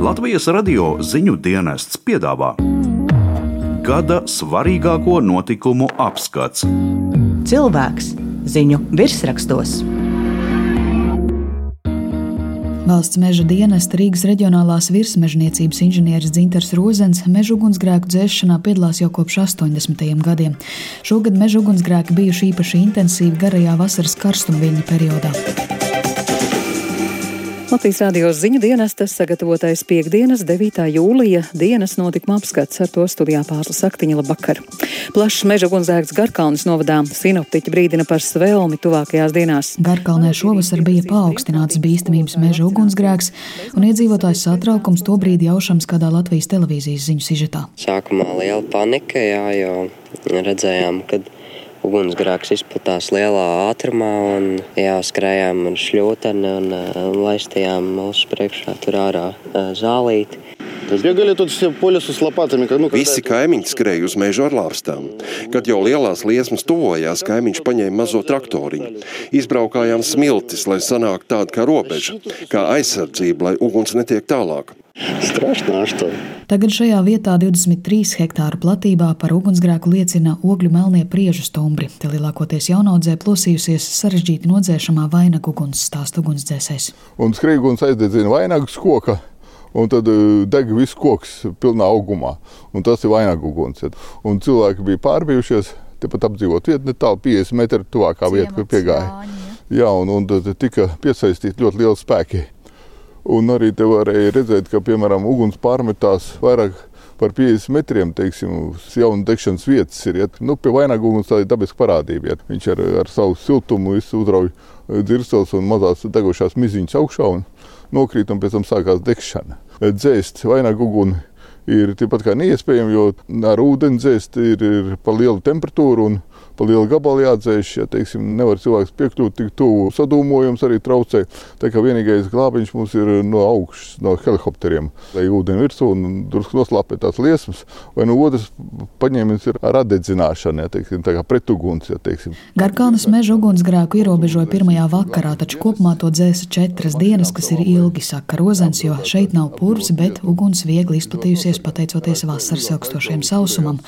Latvijas radio ziņu dienests piedāvā gada svarīgāko notikumu apskats. Cilvēks ziņu virsrakstos. Valsts meža dienesta Rīgas reģionālās virsmežniecības inženieris Dzinters Rozens meža ugunsgrēku dzēšanā piedalās jau kopš 80. gadiem. Šogad meža ugunsgrēki bijuši īpaši intensīvi garajā vasaras karstumviļņa periodā. Latvijas rādījos ziņu dienestas sagatavotais piekdienas 9. jūlija dienas notikuma apskats ar to studijā pārslas saktiņa labvakar. Plašs meža ugunsdēks Garkalnis novadā sinoptiķi brīdina par svelmi tuvākajās dienās. Garkalnē šovasar bija paaugstināts bīstamības meža ugunsgrēks un iedzīvotājs satraukums to brīdi jaušams kādā Latvijas televīzijas ziņu sižetā. Sākumā liela panika, jā, jo redzējām, kad ugunsgrēks izplatās lielā ātrumā, un jā, skrējām ar šļūteni un, un laistījām mūsu priekšā tur ārā eh, zālīti. Visi kaimiņi skrēja uz mežu ar lāpstām. Kad jau lielās liesmas tuvojās, kaimiņš paņēma mazo traktoriņu. Izbraukājām smiltis, lai sanāktu tāda kā robeža, kā aizsardzība, lai uguns netiek tālāk. Страшно, а что? Tagad šajā vietā 23 hektāru platībā par ugunsgrēku liecina ogļu melnie priežu stumbri. Te lielākoties jaunaudzē plosījusies sarežģīti nodzēšamā vainagu uguns stāsta ugunsdzēsējs. Un skrejguns aizdedzina vainagus koka. Un tad uh, deg viss koks pilnā augumā. Un tas ir vainagu uguns. Un cilvēki bija pārbijušies, tepat apdzīvot vietu, netālu 50 metru tuvākā vieta, kur piegāja. Jā, un, un tad tika piesaistīti ļoti lieli spēki. Un arī te varēja redzēt, ka, piemēram, uguns pārmetās vairāk par 50 metriem, teiksim, uz jaunu degšanas vietas ir. Ja, nu, pie vainaga uguns tā ir dabiska parādība. Ja. Viņš ar, ar savu siltumu uzrauj dzirstels un mazās degošās miziņas augšā un nokrīt, un pēc tam sākās degšana. Dzēst vainaga uguni ir tikpat kā neiespējami, jo ar ūdeni dzēst ir, ir pa lielu temperatūru un pa lielu gabalu jādzēš. Ja, teiksim, nevar cilvēks piekļūt tik tuvu. Sadūmojums arī traucē. Tā kā vienīgais glābiņš mums ir no augšas, no helikopteriem, lai ūdeni virsū un drusku noslāpēt tās liesmas. Vai no otras paņēmiens ir ar atdedzināšanu, ja, teiksim, tā kā pretuguns. Ja, teiksim. Garkalnas meža ugunsgrēku ierobežoja pirmajā vakarā, taču kopumā to dzēsa četras dienas, kas ir ilgi, saka Rozens, jo šeit nav purvs, bet uguns viegli izplatījusies pateicoties vasaras ilgstošiem sausumam.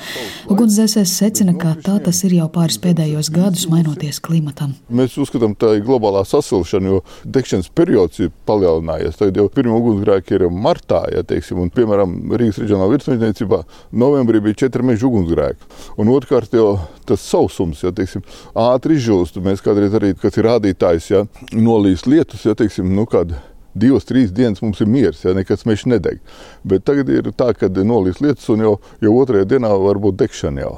Ugunsdzēsējs secina, ka tā tas ir jau pāris pēdējos gadus, mainoties klimatam. Mēs uzskatām, ka tā ir globālā sasilšana, jo degšanas periods ir palielinājies. Tagad jau pirmie ugunsgrēki ir martā, ja teiksim, un, piemēram, Rīgas reģionālā virsmežniecībā novembrī bija četri meža ugunsgrēki. Un otrkārt jau tas sausums, ja teiksim, ātri izžūst. Mēs kādreiz arī, kas ir rādītājs, ja nolīs lietus, ja teiksim, nu kāda divas, trīs dienas mums ir miers, ja nekas mežs nedeg. Bet tagad ir tā, ka nolīs lietus, un jau, jau otrajā dienā var būt degšana jau.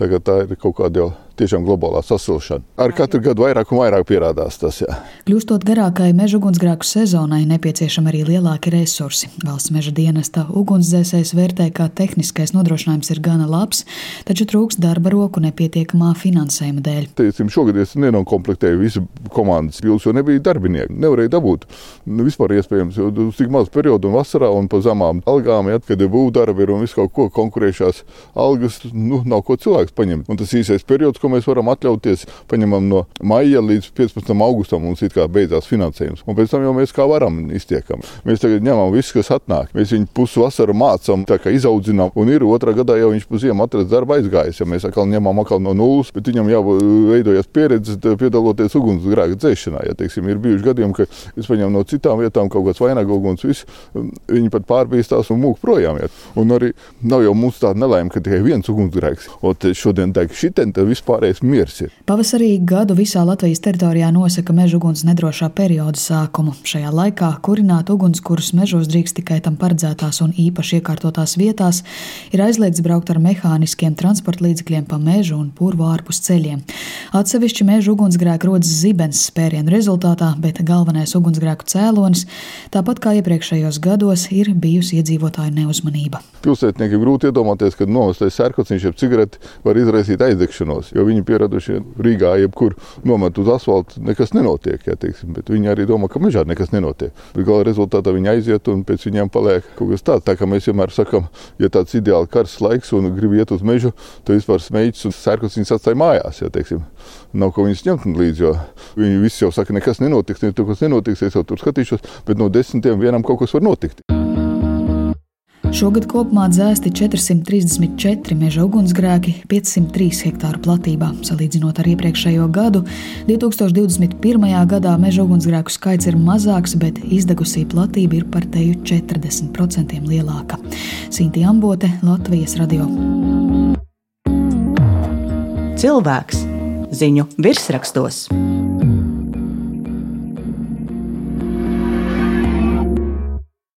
Tagad tā ir kaut kāda jau tiešām globālā sasilšana. Ar katru gadu vairāk un vairāk pierādās tas. Jā. Kļūstot garākai meža ugunsgrēku sezonai, nepieciešami arī lielāki resursi. Valsts meža dienesta ugunsdzēsējs vērtē, ka tehniskais nodrošinājums ir gana labs, taču trūks darba roku nepietiekamā finansējuma dēļ. Teicim, šogad es nenokomplektēju visu komandas pilsētu, jo nebija darbinieku. Nevarēja dabūt. Nu, vispār iespējams, jo uz tik mazu periodu un vasarā un pa zemām algām, ja, kad ir būvdarbi un visu kaut ko konkurējušās algas, nu, nav ko cilvēks paņemt. Un tas īsais periods, ko mēs varam atļauties. Paņemam no maija līdz 15. augustam, mums it kā beidzās finansējums. Un pēc tam jau mēs kā varam iztiekam. Mēs tagad ņemam visu, kas atnāk. Mēs viņu pusvasaru mācām, tā kā izaudzinām. Un ir otrā gadā jau viņš pusdienu atrast darba aizgājis. Ja mēs atkal ņemam atkal no nulles, bet viņam jau veidojas pieredze piedaloties ugunsgrēka dzēšanā. Ja, teiksim, ir bijuši gadījumi, ka es paņemu no citām vietām kaut kāds vainagu uguns, visu, viņi pat pārbīstās un mūk projām. Ja. Un arī nav jau mums tāda nelaime, ka tikai viens ugunsgrēks. Ot, šodien deg šitien, tad vispārējais miers ir. Pavasarī gadu visā Latvijas teritorijā nosaka meža uguns nedrošā perioda sākumu. Šajā laikā kurināt ugunskurus mežos drīkst tikai tam paredzētās un īpaši iekārtotās vietās, ir aizliegts braukt ar mehāniskiem transporta līdzekļiem pa mežu un purvu ārpus ceļiem. Atsevišķi meža ugunsgrēki rodas zibens spērienu rezultātā, bet galvenais ugunsgrēku cēlonis, tāpat kā iepriekšējos gados, ir bijusi iedzīvotāju neuzmanība. Pilsētniekiem grūti iedomāties, ka novestais sērkociņš jeb cigareti var izraisīt aizdegšanos, jo viņi pieradušie Rīgā, jebkur nomet uz asfaltu, nekas nenotiek. Jā, teiksim, viņi arī domā, ka mežā nekas nenotiek. Bet gala rezultātā viņi aiziet un pēc viņiem paliek kaut kas tāds. Tā kā mēs vienmēr sakām, ja tāds ideāli karsts laiks un grib iet uz mežu, tad vispār smēķis un sērkociņus atstāja mājās. Jā, teiksim. Nav ko viņus ņemt līdzi, jo viņi visi jau saka, nekas nenotiks, nekas nenotiks, es jau tur skatīšos, bet no desmitiem vienam kaut kas var notikt. Šogad kopumā dzēsti 434 meža ugunsgrēki 503 hektāru platībā. Salīdzinot ar iepriekšējo gadu, 2021. gadā meža ugunsgrēku skaits ir mazāks, bet izdegusī platība ir par teju 40% lielāka. Sinti Ambote, Latvijas radio. Cilvēks ziņu virsrakstos.